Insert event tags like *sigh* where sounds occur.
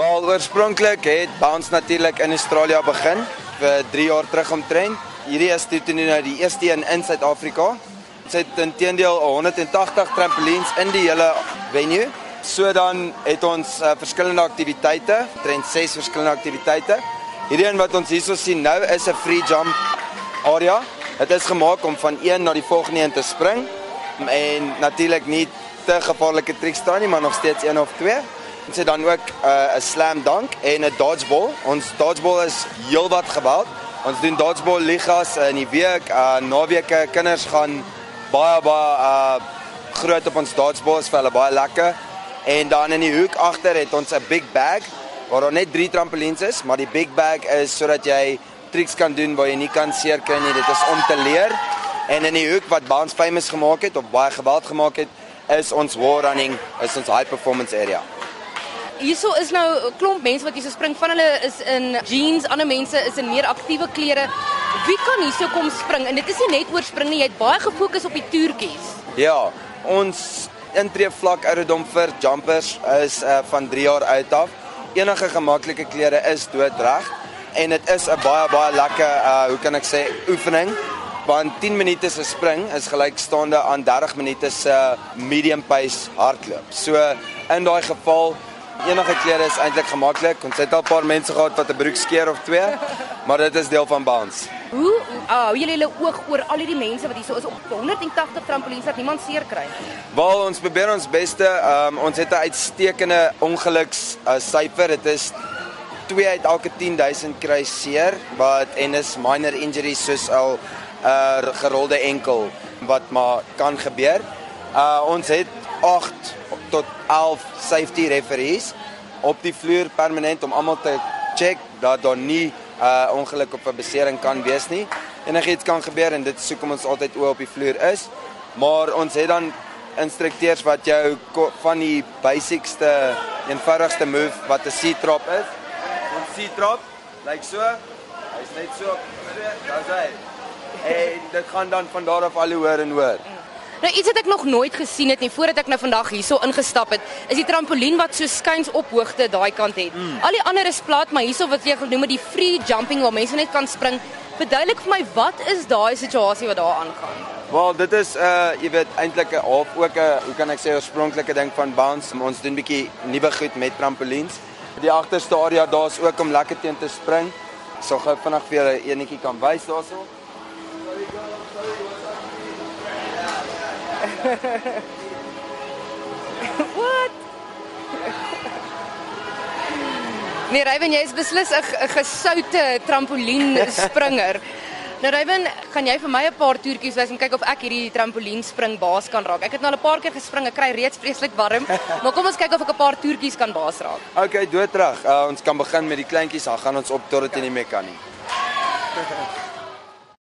Wel oorspronklik het Bounce natuurlik in Australië begin vir 3 jaar terug omtrent. Hierdie is toe nou die eerste een in Suid-Afrika. Dit het intedeel 180 trampolines in die hele venue. So dan het ons uh, verskillende aktiwiteite, trend 6 verskillende aktiwiteite. Hierdie een wat ons hierso sien nou is 'n free jump area. Dit is gemaak om van een na die volgende een te spring en natuurlik nie te gevaarlike triks staan nie, maar nog steeds een of twee. Ons het dan ook uh, 'n uh, slam dunk en 'n dodgeball. Ons dodgeball is heelwat geweld. Ons doen dodgeball ligas in die week. Uh naweke kinders gaan baie baie uh groot op ons dodgeball is vir hulle baie lekker. En dan in die hoek agter het ons 'n big bag waar daar net 3 trampolines is, maar die big bag is sodat jy triks kan doen waar jy nie kan seer kry nie. Dit is om te leer. En in die hoek wat Bounce famous gemaak het of baie geweld gemaak het, is ons wall running, is ons high performance area. Hierso is nou 'n klomp mense wat hierso spring. Van hulle is in jeans, ander mense is in meer aktiewe klere. Wie kan hierso kom spring? En dit is nie net oor spring nie, jy het baie gefokus op die toertjies. Ja, ons intree vlak ouderdom vir jumpers is uh, van 3 jaar oud af. Enige gemaklike klere is doodreg en dit is 'n baie baie lekker uh hoe kan ek sê oefening want 10 minute se spring is gelykstaande aan 30 minute se medium pace hardloop. So in daai geval enige klere is eintlik gemaklik. Ons het al 'n paar mense gehad wat 'n broek skeer of twee, maar dit is deel van bounce. Hoe ah, hou uh, julle julle oog oor al hierdie mense wat hier so is op 180 trampolines dat niemand seer kry nie? Wel, ons probeer ons beste. Um, ons het 'n uitstekende ongeluks uh, syfer. Dit is 2 uit elke 10000 kry seer, wat en is minor injuries soos al 'n uh, gerolde enkel wat maar kan gebeur. Uh ons het 8 tot 11 safety referees op die vloer permanent om almal te check dat daar nie 'n uh, ongeluk of 'n besering kan wees nie. Enigiets kan gebeur en dit is hoekom ons altyd oop op die vloer is. Maar ons het dan instrukteurs wat jou van die basicste eenvoudigste move wat 'n C-trap is. Ons C-trap lyk like so. Hy's net so. Daar's hy. En dit gaan dan van daar af al hoe hoër en hoër. Nou iets wat ek nog nooit gesien het nie voordat ek nou vandag hierso ingestap het, is die trampolien wat so skuins op hoogte daai kant het. Mm. Al die ander is plat, maar hierso wat jy genoem het die free jumping waar mense net kan spring. Verduidelik vir my wat is daai situasie wat daar aangaan? Wel, dit is uh jy weet eintlik 'n half ook 'n hoe kan ek sê oorspronklike ding van bounce. Ons doen bietjie nuwe goed met trampolines. Die agterste area daar's ook om lekker teen te spring. So gou vinnig vir julle enetjie kan wys daarso. *laughs* Wat? Nee, Ryan, jy is beslis 'n gesoute trampolien springer. Nou Ryan, kan jy vir my 'n paar toertjies wys om kyk of ek hierdie trampolien spring baas kan raak? Ek het nou al 'n paar keer gespring, ek kry reeds vreeslik warm. maar kom ons kyk of ek 'n paar toertjies kan baas raak. Okay, dood terug. Uh, ons kan begin met die kleintjies, dan gaan ons op tot dit in die mek kan nie. *laughs*